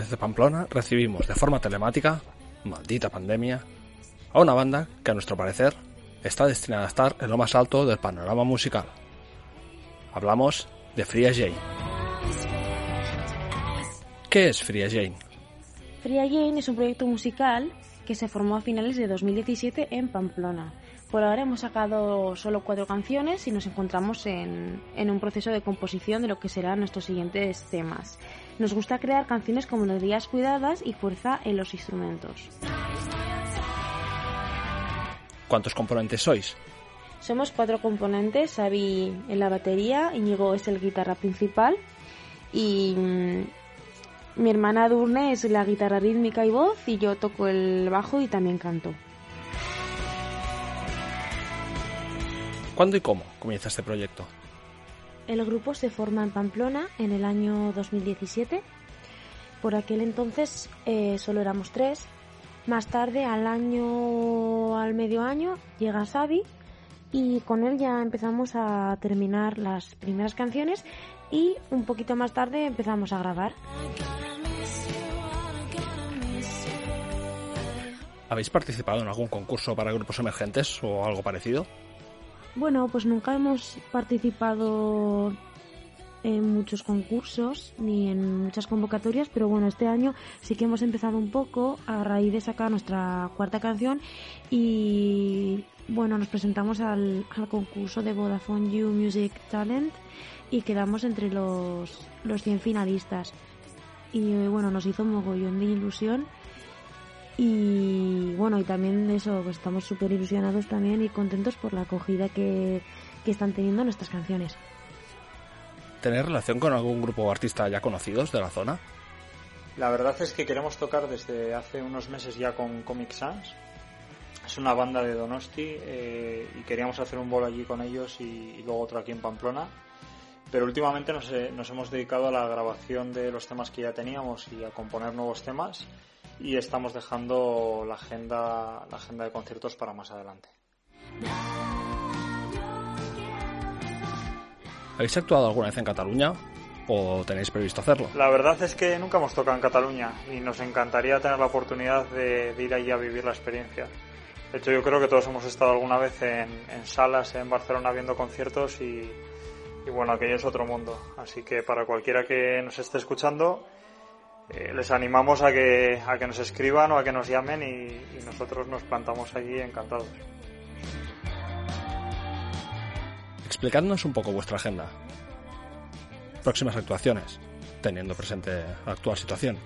Desde Pamplona recibimos de forma telemática, maldita pandemia, a una banda que a nuestro parecer está destinada a estar en lo más alto del panorama musical. Hablamos de Fria Jane. ¿Qué es Fria Jane? Fria Jane es un proyecto musical que se formó a finales de 2017 en Pamplona. Por ahora hemos sacado solo cuatro canciones y nos encontramos en, en un proceso de composición de lo que serán nuestros siguientes temas. Nos gusta crear canciones con melodías cuidadas y fuerza en los instrumentos. ¿Cuántos componentes sois? Somos cuatro componentes, Xavi en la batería, Íñigo es el guitarra principal y mm, mi hermana Durne es la guitarra rítmica y voz y yo toco el bajo y también canto. ¿Cuándo y cómo comienza este proyecto? El grupo se forma en Pamplona en el año 2017. Por aquel entonces eh, solo éramos tres. Más tarde, al año, al medio año, llega Xavi y con él ya empezamos a terminar las primeras canciones y un poquito más tarde empezamos a grabar. ¿Habéis participado en algún concurso para grupos emergentes o algo parecido? Bueno, pues nunca hemos participado en muchos concursos ni en muchas convocatorias, pero bueno, este año sí que hemos empezado un poco a raíz de sacar nuestra cuarta canción y bueno, nos presentamos al, al concurso de Vodafone You Music Talent y quedamos entre los, los 100 finalistas. Y bueno, nos hizo un mogollón de ilusión y bueno, y también eso, pues estamos súper ilusionados también y contentos por la acogida que, que están teniendo nuestras canciones. ¿Tener relación con algún grupo o artista ya conocidos de la zona? La verdad es que queremos tocar desde hace unos meses ya con Comic Sans. Es una banda de Donosti eh, y queríamos hacer un bolo allí con ellos y, y luego otro aquí en Pamplona. Pero últimamente nos, eh, nos hemos dedicado a la grabación de los temas que ya teníamos y a componer nuevos temas y estamos dejando la agenda, la agenda de conciertos para más adelante. ¿Habéis actuado alguna vez en Cataluña o tenéis previsto hacerlo? La verdad es que nunca hemos tocado en Cataluña y nos encantaría tener la oportunidad de, de ir allí a vivir la experiencia. De hecho, yo creo que todos hemos estado alguna vez en, en salas en Barcelona viendo conciertos y, y bueno, aquello es otro mundo. Así que para cualquiera que nos esté escuchando, eh, les animamos a que, a que nos escriban o a que nos llamen y, y nosotros nos plantamos allí encantados. Explicadnos un poco vuestra agenda. Próximas actuaciones, teniendo presente la actual situación.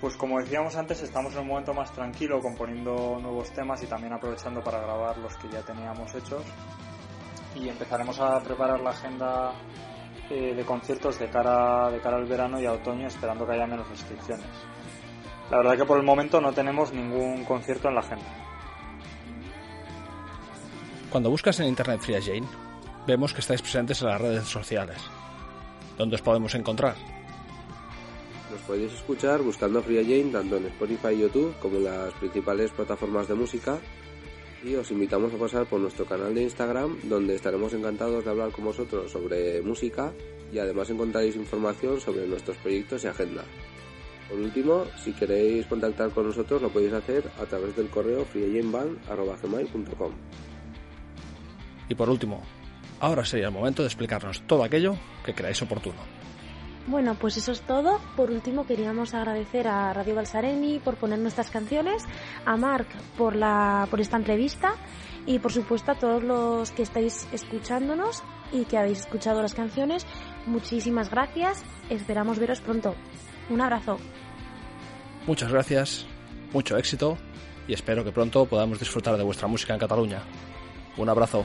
Pues como decíamos antes, estamos en un momento más tranquilo componiendo nuevos temas y también aprovechando para grabar los que ya teníamos hechos. Y empezaremos a preparar la agenda eh, de conciertos de cara, de cara al verano y a otoño, esperando que haya menos restricciones. La verdad que por el momento no tenemos ningún concierto en la agenda. Cuando buscas en internet Fria Jane, vemos que estáis presentes en las redes sociales. ¿Dónde os podemos encontrar? Nos podéis escuchar buscando Fria Jane tanto en Spotify y YouTube como en las principales plataformas de música y os invitamos a pasar por nuestro canal de Instagram donde estaremos encantados de hablar con vosotros sobre música y además encontraréis información sobre nuestros proyectos y agenda. Por último, si queréis contactar con nosotros lo podéis hacer a través del correo friajaneband.com. Y por último, ahora sería el momento de explicarnos todo aquello que creáis oportuno. Bueno, pues eso es todo. Por último, queríamos agradecer a Radio Balsareni por poner nuestras canciones, a Marc por, la, por esta entrevista y, por supuesto, a todos los que estáis escuchándonos y que habéis escuchado las canciones. Muchísimas gracias. Esperamos veros pronto. Un abrazo. Muchas gracias, mucho éxito y espero que pronto podamos disfrutar de vuestra música en Cataluña. Un abrazo.